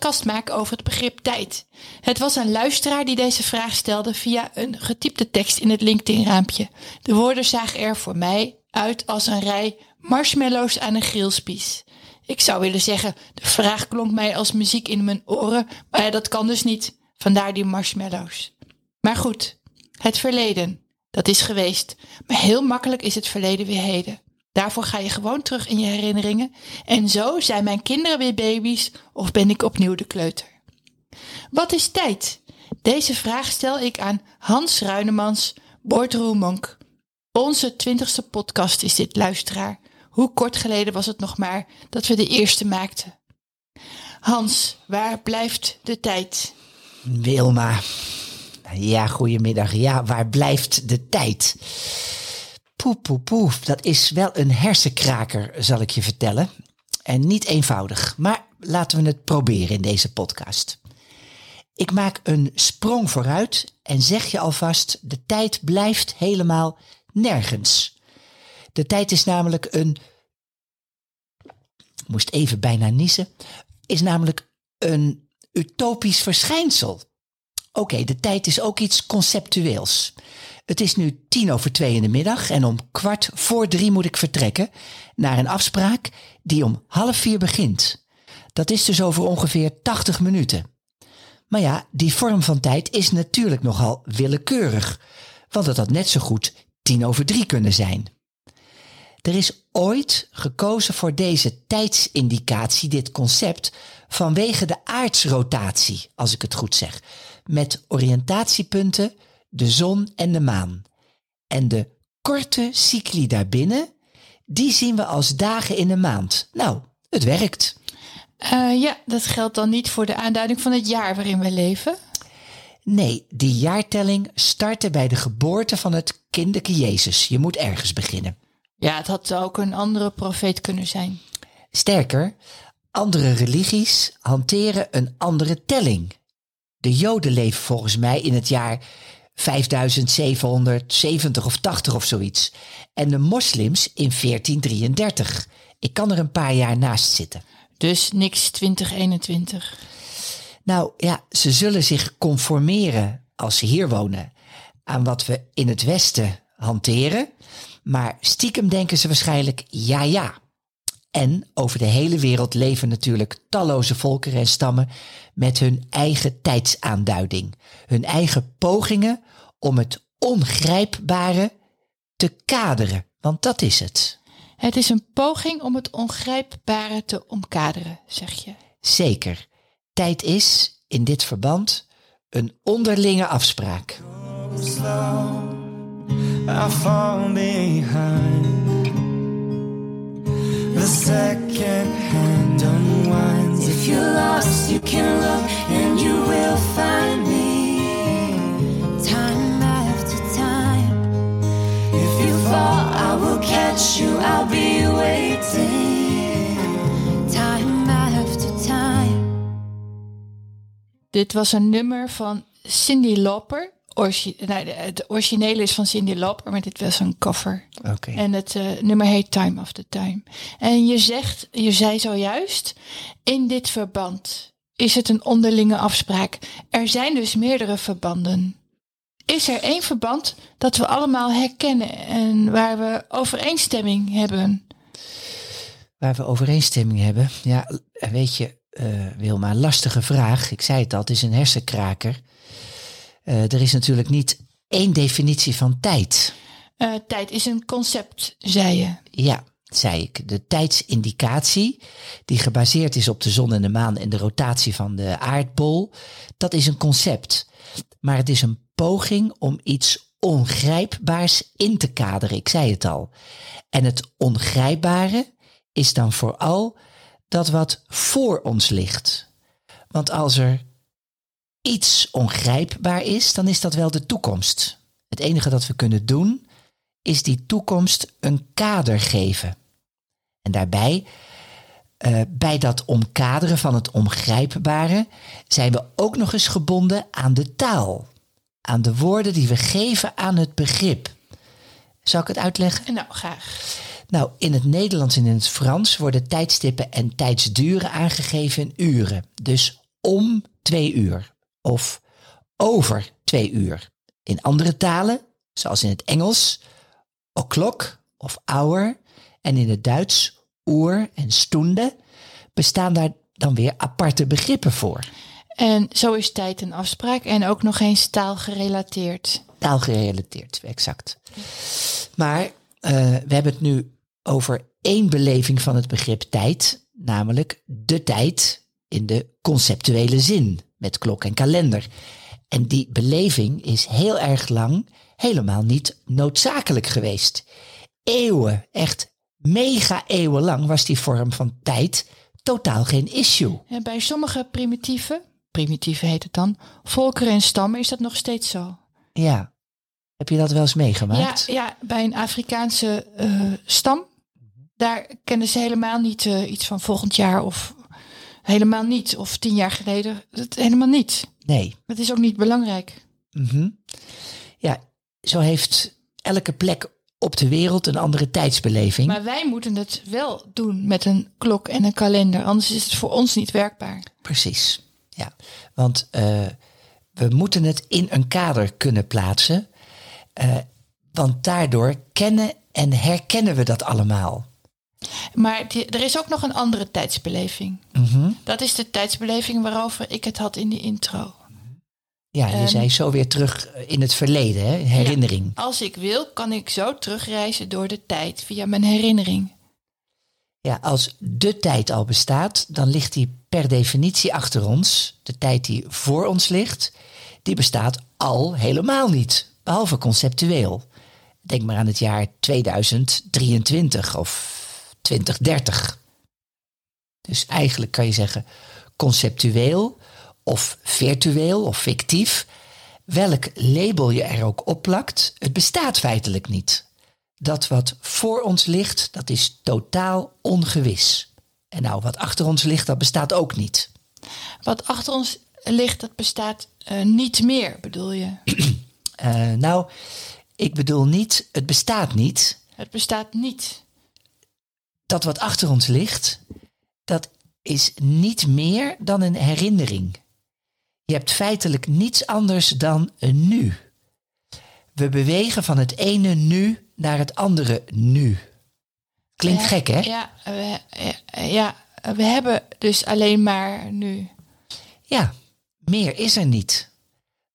Podcast over het begrip tijd? Het was een luisteraar die deze vraag stelde via een getypte tekst in het LinkedIn-raampje. De woorden zagen er voor mij uit als een rij marshmallows aan een grillspies. Ik zou willen zeggen, de vraag klonk mij als muziek in mijn oren, maar dat kan dus niet. Vandaar die marshmallows. Maar goed, het verleden, dat is geweest. Maar heel makkelijk is het verleden weer heden. Daarvoor ga je gewoon terug in je herinneringen. En zo zijn mijn kinderen weer baby's of ben ik opnieuw de kleuter. Wat is tijd? Deze vraag stel ik aan Hans Ruinemans, Boardroom Monk. Onze twintigste podcast is dit, luisteraar. Hoe kort geleden was het nog maar dat we de eerste maakten? Hans, waar blijft de tijd? Wilma. Ja, goedemiddag. Ja, waar blijft de tijd? Poe, poe, poe. Dat is wel een hersenkraker, zal ik je vertellen. En niet eenvoudig, maar laten we het proberen in deze podcast. Ik maak een sprong vooruit en zeg je alvast, de tijd blijft helemaal nergens. De tijd is namelijk een, moest even bijna niezen, is namelijk een utopisch verschijnsel. Oké, de tijd is ook iets conceptueels. Het is nu tien over twee in de middag en om kwart voor drie moet ik vertrekken naar een afspraak die om half vier begint. Dat is dus over ongeveer 80 minuten. Maar ja, die vorm van tijd is natuurlijk nogal willekeurig, want het had net zo goed tien over drie kunnen zijn. Er is ooit gekozen voor deze tijdsindicatie, dit concept, vanwege de aardsrotatie, als ik het goed zeg, met oriëntatiepunten de zon en de maan. En de korte cycli daarbinnen, die zien we als dagen in een maand. Nou, het werkt. Uh, ja, dat geldt dan niet voor de aanduiding van het jaar waarin we leven. Nee, die jaartelling startte bij de geboorte van het kinderke Jezus. Je moet ergens beginnen. Ja, het had ook een andere profeet kunnen zijn. Sterker, andere religies hanteren een andere telling. De Joden leven volgens mij in het jaar 5770 of 80 of zoiets. En de moslims in 1433. Ik kan er een paar jaar naast zitten. Dus niks 2021. Nou ja, ze zullen zich conformeren als ze hier wonen aan wat we in het Westen hanteren. Maar stiekem denken ze waarschijnlijk ja ja. En over de hele wereld leven natuurlijk talloze volkeren en stammen met hun eigen tijdsaanduiding, hun eigen pogingen om het ongrijpbare te kaderen, want dat is het. Het is een poging om het ongrijpbare te omkaderen, zeg je. Zeker. Tijd is, in dit verband, een onderlinge afspraak. I fall behind. The second hand unwinds. If you're lost, you can look and you will find me. Time after time. If you fall, I will catch you. I'll be waiting. Time after time. Dit was een nummer van Cindy Lauper. Orgi nou, het originele is van Cindy Lauper, maar dit was een cover. Oké. En het uh, nummer heet Time After Time. En je zegt, je zei zojuist, in dit verband is het een onderlinge afspraak. Er zijn dus meerdere verbanden. Is er één verband dat we allemaal herkennen en waar we overeenstemming hebben? Waar we overeenstemming hebben? Ja, weet je, uh, Wilma, lastige vraag. Ik zei het al, het is een hersenkraker. Uh, er is natuurlijk niet één definitie van tijd. Uh, tijd is een concept, zei je. Ja, zei ik. De tijdsindicatie, die gebaseerd is op de zon en de maan en de rotatie van de aardbol, dat is een concept. Maar het is een poging om iets ongrijpbaars in te kaderen. Ik zei het al. En het ongrijpbare is dan vooral dat wat voor ons ligt. Want als er iets ongrijpbaar is, dan is dat wel de toekomst. Het enige dat we kunnen doen, is die toekomst een kader geven. En daarbij, uh, bij dat omkaderen van het ongrijpbare, zijn we ook nog eens gebonden aan de taal. Aan de woorden die we geven aan het begrip. Zal ik het uitleggen? Nou, graag. Nou, in het Nederlands en in het Frans worden tijdstippen en tijdsduren aangegeven in uren. Dus om twee uur of over twee uur. In andere talen, zoals in het Engels, o'clock of hour en in het Duits uur en stunde, bestaan daar dan weer aparte begrippen voor. En zo is tijd een afspraak en ook nog eens taalgerelateerd. Taalgerelateerd, exact. Maar uh, we hebben het nu over één beleving van het begrip tijd, namelijk de tijd in de conceptuele zin met klok en kalender. En die beleving is heel erg lang helemaal niet noodzakelijk geweest. Eeuwen, echt mega eeuwen lang was die vorm van tijd totaal geen issue. En bij sommige primitieve, primitieve heet het dan, volkeren en stammen is dat nog steeds zo. Ja. Heb je dat wel eens meegemaakt? Ja, ja bij een Afrikaanse uh, stam. Daar kennen ze helemaal niet uh, iets van volgend jaar of helemaal niet. Of tien jaar geleden. Het, helemaal niet. Nee. Het is ook niet belangrijk. Mm -hmm. Ja, zo heeft elke plek op de wereld een andere tijdsbeleving. Maar wij moeten het wel doen met een klok en een kalender. Anders is het voor ons niet werkbaar. Precies. Ja, want uh, we moeten het in een kader kunnen plaatsen. Uh, want daardoor kennen en herkennen we dat allemaal. Maar die, er is ook nog een andere tijdsbeleving. Mm -hmm. Dat is de tijdsbeleving waarover ik het had in die intro. Ja, je um, zei zo weer terug in het verleden, hè? herinnering. Ja, als ik wil, kan ik zo terugreizen door de tijd via mijn herinnering. Ja, als de tijd al bestaat, dan ligt die per definitie achter ons. De tijd die voor ons ligt, die bestaat al helemaal niet, behalve conceptueel. Denk maar aan het jaar 2023 of 2030. Dus eigenlijk kan je zeggen, conceptueel of virtueel of fictief, welk label je er ook opplakt, het bestaat feitelijk niet. Dat wat voor ons ligt, dat is totaal ongewis. En nou, wat achter ons ligt, dat bestaat ook niet. Wat achter ons ligt, dat bestaat uh, niet meer, bedoel je? uh, nou, ik bedoel niet, het bestaat niet. Het bestaat niet. Dat wat achter ons ligt, dat is niet meer dan een herinnering. Je hebt feitelijk niets anders dan een nu. We bewegen van het ene nu naar het andere nu. Klinkt ja, gek, hè? Ja we, ja, we hebben dus alleen maar nu. Ja, meer is er niet.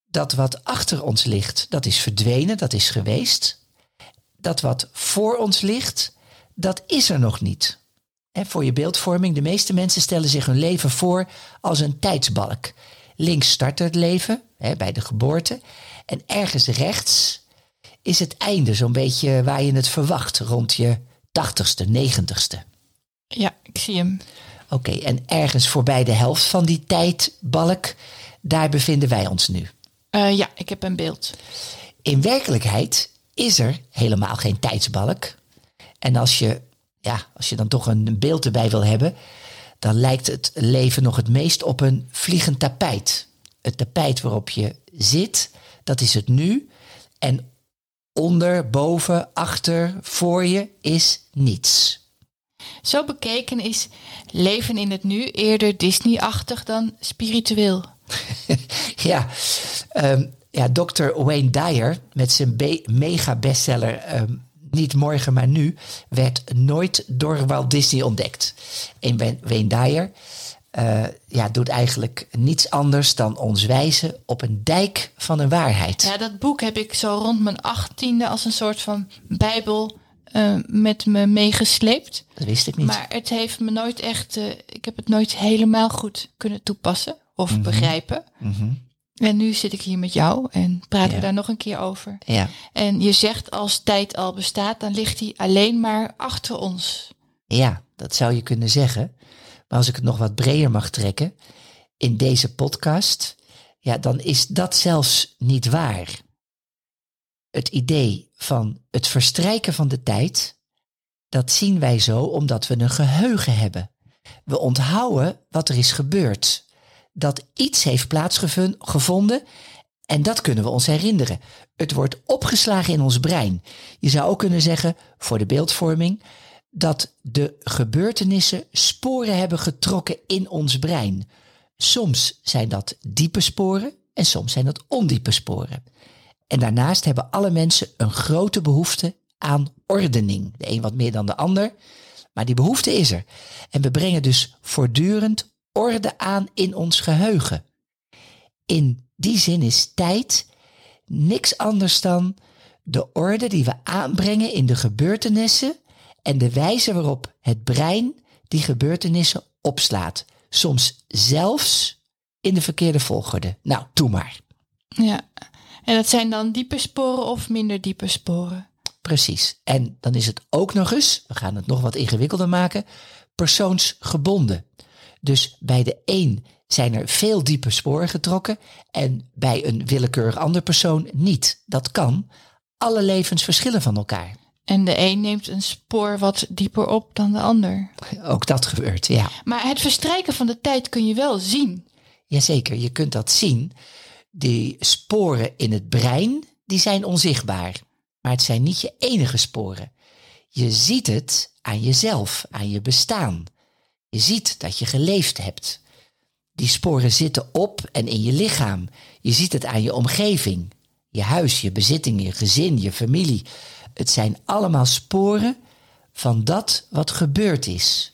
Dat wat achter ons ligt, dat is verdwenen, dat is geweest. Dat wat voor ons ligt, dat is er nog niet. En voor je beeldvorming, de meeste mensen stellen zich hun leven voor als een tijdsbalk. Links start het leven, hè, bij de geboorte. En ergens rechts is het einde, zo'n beetje waar je het verwacht, rond je tachtigste, negentigste. Ja, ik zie hem. Oké, okay, en ergens voorbij de helft van die tijdbalk, daar bevinden wij ons nu. Uh, ja, ik heb een beeld. In werkelijkheid is er helemaal geen tijdsbalk. En als je, ja, als je dan toch een beeld erbij wil hebben, dan lijkt het leven nog het meest op een vliegend tapijt. Het tapijt waarop je zit, dat is het nu. En onder, boven, achter, voor je is niets. Zo bekeken is leven in het nu eerder Disney-achtig dan spiritueel. ja, um, ja, Dr. Wayne Dyer met zijn mega-bestseller um, niet morgen, maar nu, werd nooit door Walt Disney ontdekt. En Wayne Dyer uh, ja, doet eigenlijk niets anders dan ons wijzen op een dijk van een waarheid. Ja, dat boek heb ik zo rond mijn achttiende als een soort van bijbel uh, met me meegesleept. Dat wist ik niet. Maar het heeft me nooit echt, uh, ik heb het nooit helemaal goed kunnen toepassen of mm -hmm. begrijpen. Mm -hmm. En nu zit ik hier met jou en praten ja. we daar nog een keer over. Ja. En je zegt als tijd al bestaat, dan ligt die alleen maar achter ons. Ja, dat zou je kunnen zeggen. Maar als ik het nog wat breder mag trekken, in deze podcast, ja, dan is dat zelfs niet waar. Het idee van het verstrijken van de tijd, dat zien wij zo omdat we een geheugen hebben. We onthouden wat er is gebeurd. Dat iets heeft plaatsgevonden en dat kunnen we ons herinneren. Het wordt opgeslagen in ons brein. Je zou ook kunnen zeggen, voor de beeldvorming, dat de gebeurtenissen sporen hebben getrokken in ons brein. Soms zijn dat diepe sporen en soms zijn dat ondiepe sporen. En daarnaast hebben alle mensen een grote behoefte aan ordening. De een wat meer dan de ander, maar die behoefte is er. En we brengen dus voortdurend orde aan in ons geheugen. In die zin is tijd niks anders dan de orde die we aanbrengen in de gebeurtenissen en de wijze waarop het brein die gebeurtenissen opslaat. Soms zelfs in de verkeerde volgorde. Nou, doe maar. Ja, en dat zijn dan diepe sporen of minder diepe sporen? Precies. En dan is het ook nog eens, we gaan het nog wat ingewikkelder maken, persoonsgebonden. Dus bij de een zijn er veel diepe sporen getrokken en bij een willekeurig ander persoon niet. Dat kan. Alle levens verschillen van elkaar. En de een neemt een spoor wat dieper op dan de ander. Ook dat gebeurt, ja. Maar het verstrijken van de tijd kun je wel zien. Jazeker, je kunt dat zien. Die sporen in het brein, die zijn onzichtbaar. Maar het zijn niet je enige sporen. Je ziet het aan jezelf, aan je bestaan. Je ziet dat je geleefd hebt. Die sporen zitten op en in je lichaam. Je ziet het aan je omgeving. Je huis, je bezitting, je gezin, je familie. Het zijn allemaal sporen van dat wat gebeurd is.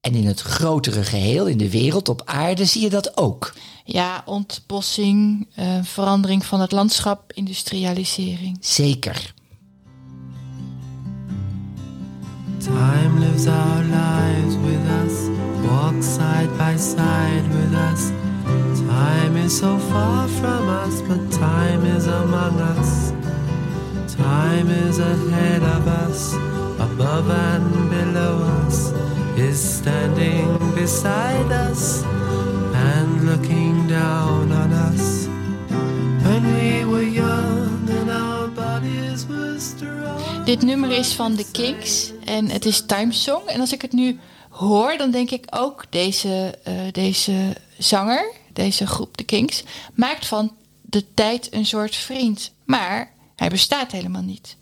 En in het grotere geheel, in de wereld, op aarde, zie je dat ook. Ja, ontbossing, uh, verandering van het landschap, industrialisering. Zeker. Time lives our lives walk side by side with us. Time is so far from us, but time is among us. Time is ahead of us, above and below us, is standing beside us and looking down on us. When we were young and our bodies were strong. Dit nummer is van The Kings en het is Time Song. En als ik het nu hoor, dan denk ik ook deze, uh, deze zanger, deze groep The Kings, maakt van de tijd een soort vriend. Maar hij bestaat helemaal niet.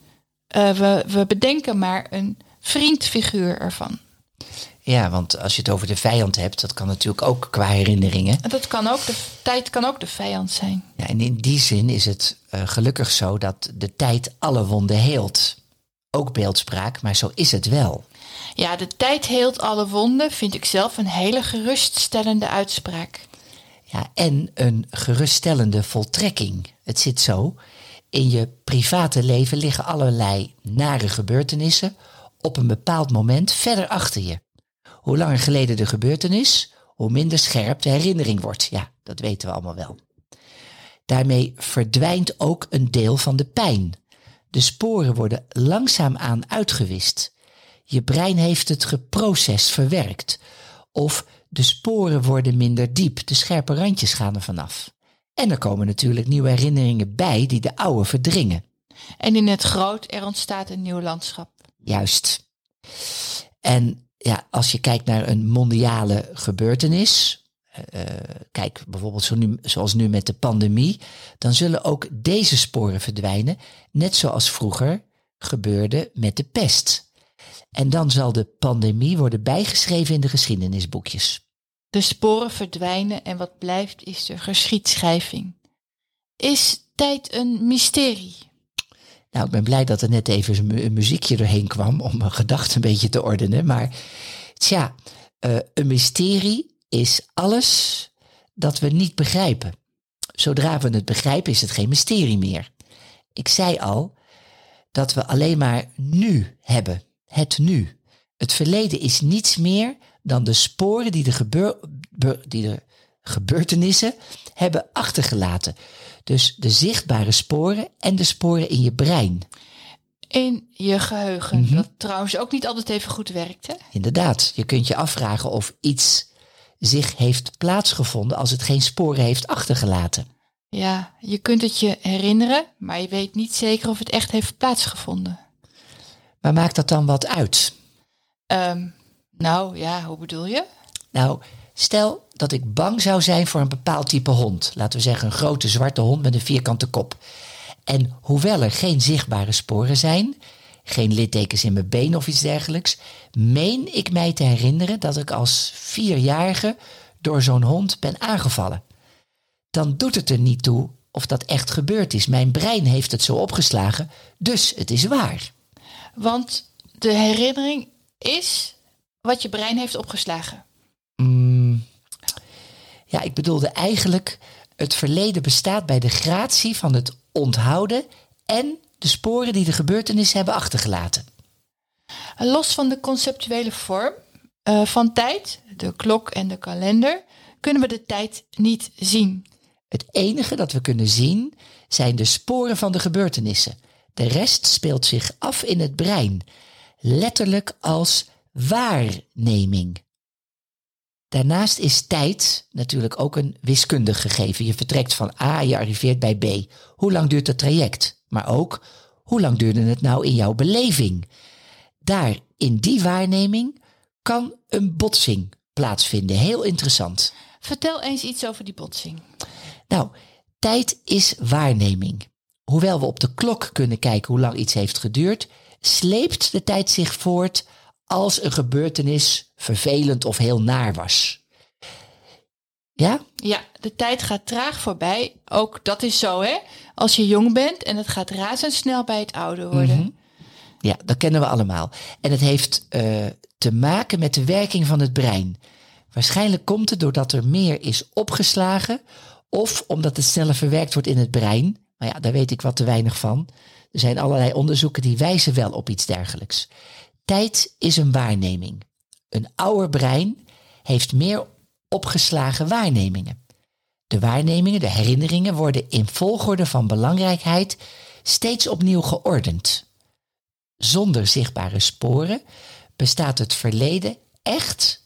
Uh, we, we bedenken maar een vriendfiguur ervan. Ja, want als je het over de vijand hebt, dat kan natuurlijk ook qua herinneringen. Dat kan ook, de tijd kan ook de vijand zijn. Ja, en in die zin is het uh, gelukkig zo dat de tijd alle wonden heelt. Ook beeldspraak, maar zo is het wel. Ja, de tijd heelt alle wonden vind ik zelf een hele geruststellende uitspraak. Ja, en een geruststellende voltrekking. Het zit zo. In je private leven liggen allerlei nare gebeurtenissen op een bepaald moment verder achter je. Hoe langer geleden de gebeurtenis, hoe minder scherp de herinnering wordt. Ja, dat weten we allemaal wel. Daarmee verdwijnt ook een deel van de pijn. De sporen worden langzaamaan uitgewist. Je brein heeft het geprocessed verwerkt. Of de sporen worden minder diep, de scherpe randjes gaan er vanaf. En er komen natuurlijk nieuwe herinneringen bij die de oude verdringen. En in het groot, er ontstaat een nieuw landschap. Juist. En ja, als je kijkt naar een mondiale gebeurtenis, uh, kijk bijvoorbeeld zo nu, zoals nu met de pandemie, dan zullen ook deze sporen verdwijnen, net zoals vroeger gebeurde met de pest. En dan zal de pandemie worden bijgeschreven in de geschiedenisboekjes. De sporen verdwijnen en wat blijft is de geschiedschrijving. Is tijd een mysterie? Nou, ik ben blij dat er net even een muziekje doorheen kwam om mijn gedachten een beetje te ordenen. Maar tja, uh, een mysterie is alles dat we niet begrijpen. Zodra we het begrijpen, is het geen mysterie meer. Ik zei al dat we alleen maar nu hebben. Het nu. Het verleden is niets meer dan de sporen die de, gebeur, die de gebeurtenissen hebben achtergelaten. Dus de zichtbare sporen en de sporen in je brein. In je geheugen. Mm -hmm. Dat trouwens ook niet altijd even goed werkt. Hè? Inderdaad. Je kunt je afvragen of iets zich heeft plaatsgevonden als het geen sporen heeft achtergelaten. Ja, je kunt het je herinneren, maar je weet niet zeker of het echt heeft plaatsgevonden. Maar maakt dat dan wat uit? Ehm, nou ja, hoe bedoel je? Nou, stel dat ik bang zou zijn voor een bepaald type hond. Laten we zeggen een grote zwarte hond met een vierkante kop. En hoewel er geen zichtbare sporen zijn, geen littekens in mijn been of iets dergelijks, meen ik mij te herinneren dat ik als vierjarige door zo'n hond ben aangevallen. Dan doet het er niet toe of dat echt gebeurd is. Mijn brein heeft het zo opgeslagen, dus het is waar. Want de herinnering is wat je brein heeft opgeslagen. Mm, ja, ik bedoelde eigenlijk, het verleden bestaat bij de gratie van het onthouden en de sporen die de gebeurtenis hebben achtergelaten. Los van de conceptuele vorm uh, van tijd, de klok en de kalender, kunnen we de tijd niet zien. Het enige dat we kunnen zien zijn de sporen van de gebeurtenissen. De rest speelt zich af in het brein, letterlijk als waarneming. Daarnaast is tijd natuurlijk ook een wiskundig gegeven. Je vertrekt van A, je arriveert bij B. Hoe lang duurt het traject? Maar ook, hoe lang duurde het nou in jouw beleving? Daar, in die waarneming, kan een botsing plaatsvinden. Heel interessant. Vertel eens iets over die botsing. Nou, tijd is waarneming. Hoewel we op de klok kunnen kijken hoe lang iets heeft geduurd, sleept de tijd zich voort als een gebeurtenis vervelend of heel naar was. Ja? Ja, de tijd gaat traag voorbij. Ook dat is zo, hè? Als je jong bent en het gaat razendsnel bij het ouder worden. Mhm. Ja, dat kennen we allemaal. En het heeft uh, te maken met de werking van het brein. Waarschijnlijk komt het doordat er meer is opgeslagen of omdat het sneller verwerkt wordt in het brein. Maar ja, daar weet ik wat te weinig van. Er zijn allerlei onderzoeken die wijzen wel op iets dergelijks. Tijd is een waarneming. Een ouder brein heeft meer opgeslagen waarnemingen. De waarnemingen, de herinneringen worden in volgorde van belangrijkheid steeds opnieuw geordend. Zonder zichtbare sporen bestaat het verleden echt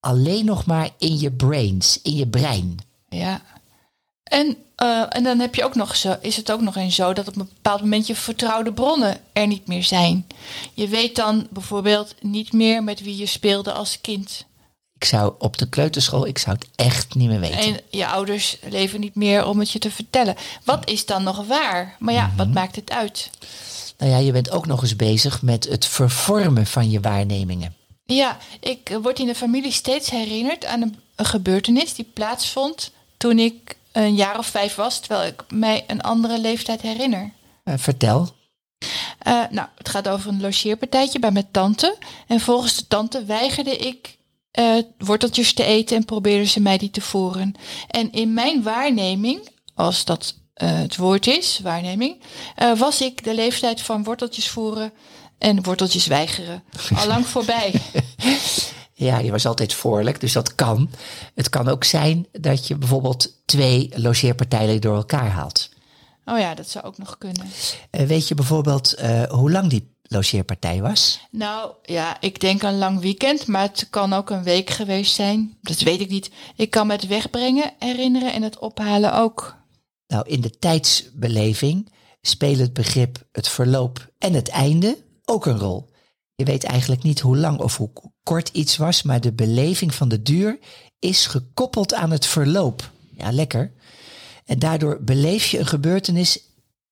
alleen nog maar in je brains, in je brein. Ja. En, uh, en dan heb je ook nog zo, is het ook nog eens zo dat op een bepaald moment je vertrouwde bronnen er niet meer zijn. Je weet dan bijvoorbeeld niet meer met wie je speelde als kind. Ik zou op de kleuterschool, ik zou het echt niet meer weten. En je ouders leven niet meer om het je te vertellen. Wat is dan nog waar? Maar ja, wat mhm. maakt het uit? Nou ja, je bent ook nog eens bezig met het vervormen van je waarnemingen. Ja, ik word in de familie steeds herinnerd aan een, een gebeurtenis die plaatsvond toen ik een jaar of vijf was, terwijl ik mij een andere leeftijd herinner. Uh, vertel. Uh, nou, het gaat over een logeerpartijtje bij mijn tante. En volgens de tante weigerde ik uh, worteltjes te eten en probeerde ze mij die te voeren. En in mijn waarneming, als dat het woord is, waarneming, was ik de leeftijd van worteltjes voeren en worteltjes weigeren al lang voorbij. Ja, je was altijd voorlijk, dus dat kan. Het kan ook zijn dat je bijvoorbeeld twee logeerpartijen door elkaar haalt. Oh ja, dat zou ook nog kunnen. Weet je bijvoorbeeld hoe lang die logeerpartij was? Nou ja, ik denk een lang weekend, maar het kan ook een week geweest zijn. Dat weet ik niet. Ik kan me het wegbrengen herinneren en het ophalen ook. Nou, in de tijdsbeleving spelen het begrip het verloop en het einde ook een rol. Je weet eigenlijk niet hoe lang of hoe kort iets was, maar de beleving van de duur is gekoppeld aan het verloop. Ja, lekker. En daardoor beleef je een gebeurtenis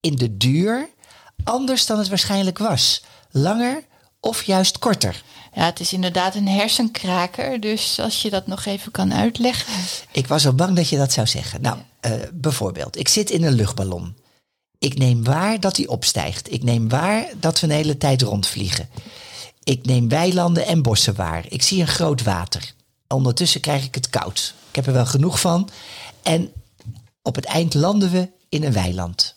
in de duur anders dan het waarschijnlijk was. Langer of juist korter. Ja, het is inderdaad een hersenkraker, dus als je dat nog even kan uitleggen. Ik was al bang dat je dat zou zeggen. Nou, uh, bijvoorbeeld, ik zit in een luchtballon. Ik neem waar dat hij opstijgt. Ik neem waar dat we een hele tijd rondvliegen. Ik neem weilanden en bossen waar. Ik zie een groot water. Ondertussen krijg ik het koud. Ik heb er wel genoeg van. En op het eind landen we in een weiland.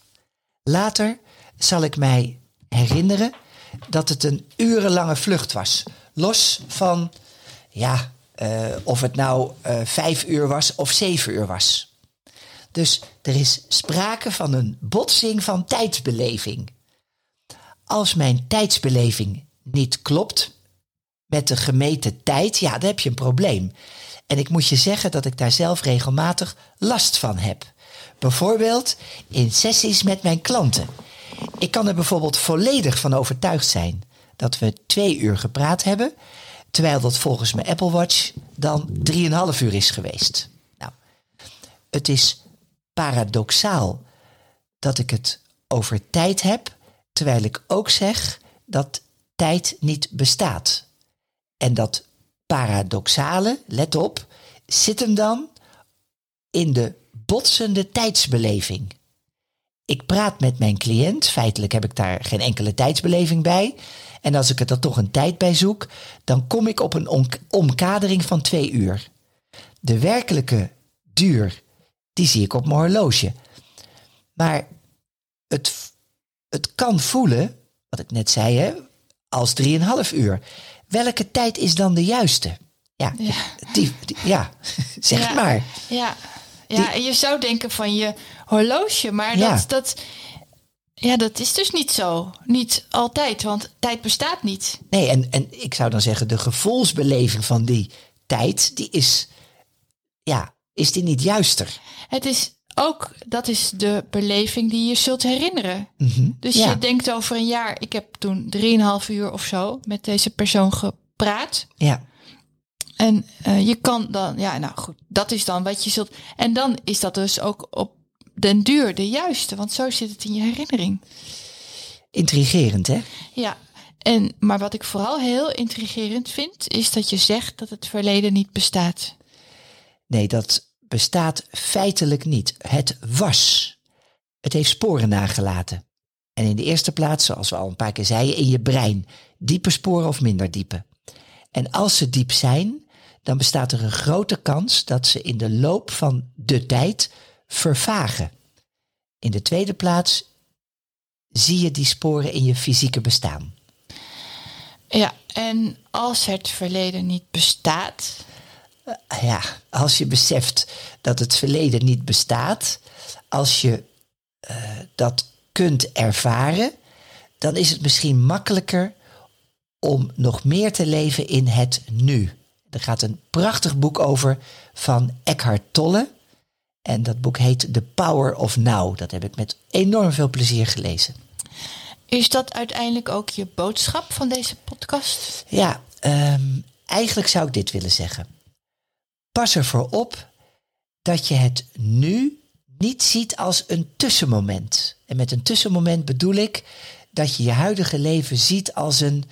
Later zal ik mij herinneren dat het een urenlange vlucht was. Los van, ja, uh, of het nou uh, vijf uur was of zeven uur was. Dus er is sprake van een botsing van tijdsbeleving. Als mijn tijdsbeleving niet klopt met de gemeten tijd, ja, dan heb je een probleem. En ik moet je zeggen dat ik daar zelf regelmatig last van heb. Bijvoorbeeld in sessies met mijn klanten. Ik kan er bijvoorbeeld volledig van overtuigd zijn dat we twee uur gepraat hebben, terwijl dat volgens mijn Apple Watch dan drieënhalf uur is geweest. Nou, het is paradoxaal dat ik het over tijd heb, terwijl ik ook zeg dat tijd niet bestaat. En dat paradoxale, let op, zit hem dan in de botsende tijdsbeleving. Ik praat met mijn cliënt, feitelijk heb ik daar geen enkele tijdsbeleving bij. En als ik er dan toch een tijd bij zoek, dan kom ik op een om- omkadering van twee uur. De werkelijke duur, die zie ik op mijn horloge. Maar het, het kan voelen, wat ik net zei, hè, als 3,5 uur. Welke tijd is dan de juiste? Ja, Ja. Die, die- ja. zeg Ja. maar. Ja, ja en je zou denken van je horloge, maar Ja. dat, dat, ja, dat is dus niet zo. Niet altijd, want tijd bestaat niet. Nee, en, en ik zou dan zeggen, de gevoelsbeleving van die tijd, die is, ja, is die niet juister? Het is ook, dat is de beleving die je zult herinneren. Dus Ja. je denkt over een jaar, ik heb toen 3,5 uur of zo met deze persoon gepraat. Ja, En eh, je kan dan, ja, nou goed, dat is dan wat je zult. En dan is dat dus ook op den duur de juiste, want zo zit het in je herinnering. intrigerend hè? Ja, en, maar wat ik vooral heel intrigerend vind, is dat je zegt dat het verleden niet bestaat. Nee, dat bestaat feitelijk niet. Het was. Het heeft sporen nagelaten. En in de eerste plaats, zoals we al een paar keer zeiden, in je brein. Diepe sporen of minder diepe. En als ze diep zijn, dan bestaat er een grote kans dat ze in de loop van de tijd vervagen. In de tweede plaats zie je die sporen in je fysieke bestaan. Ja, en als het verleden niet bestaat, ja, als je beseft dat het verleden niet bestaat, als je eh, dat kunt ervaren, dan is het misschien makkelijker om nog meer te leven in het nu. Er gaat een prachtig boek over van Eckhart Tolle. En dat boek heet The Power of Now. Dat heb ik met enorm veel plezier gelezen. is dat uiteindelijk ook je boodschap van deze podcast? Ja, ehm, eigenlijk zou ik dit willen zeggen. Pas ervoor op dat je het nu niet ziet als een tussenmoment. En met een tussenmoment bedoel ik dat je je huidige leven ziet als een,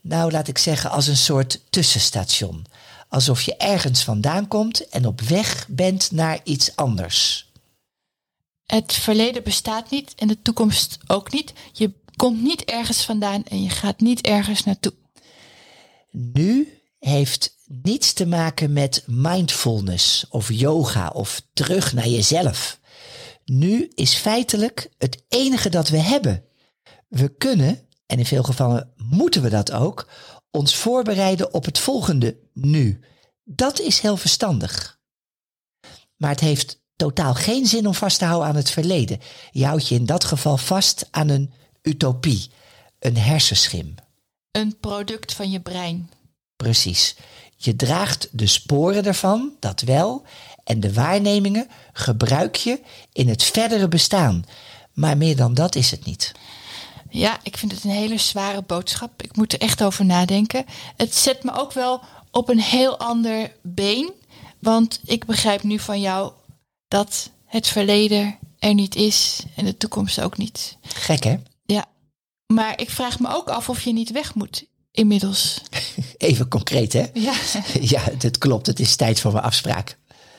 nou laat ik zeggen, als een soort tussenstation. Alsof je ergens vandaan komt en op weg bent naar iets anders. Het verleden bestaat niet en de toekomst ook niet. Je komt niet ergens vandaan en je gaat niet ergens naartoe. nu heeft niets te maken met mindfulness of yoga of terug naar jezelf. Nu is feitelijk het enige dat we hebben. We kunnen, en in veel gevallen moeten we dat ook, ons voorbereiden op het volgende nu. Dat is heel verstandig. Maar het heeft totaal geen zin om vast te houden aan het verleden. Je houdt je in dat geval vast aan een utopie, een hersenschim. Een product van je brein. Precies. Je draagt de sporen ervan, dat wel, en de waarnemingen gebruik je in het verdere bestaan. Maar meer dan dat is het niet. Ja, ik vind het een hele zware boodschap. Ik moet er echt over nadenken. Het zet me ook wel op een heel ander been. Want ik begrijp nu van jou dat het verleden er niet is en de toekomst ook niet. Gek hè? Ja, maar ik vraag me ook af of je niet weg moet inmiddels. Even concreet hè? Ja, Ja, het klopt. Het is tijd voor mijn afspraak.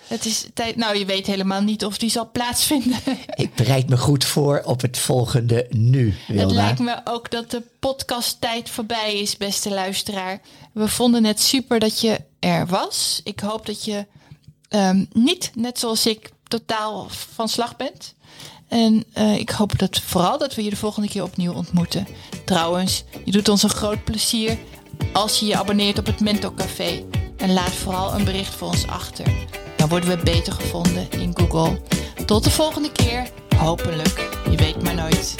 Het is tijd. Nou, je weet helemaal niet of die zal plaatsvinden. Ik bereid me goed voor op het volgende nu, Het lijkt me ook dat de podcasttijd voorbij is, beste luisteraar. We vonden het super dat je er was. Ik hoop dat je ehm, niet, net zoals ik, totaal van slag bent. En eh, ik hoop dat vooral dat we je de volgende keer opnieuw ontmoeten. Trouwens, je doet ons een groot plezier als je je abonneert op het Mentor Café. En laat vooral een bericht voor ons achter. Dan worden we beter gevonden in Google. Tot de volgende keer, hopelijk. Je weet maar nooit.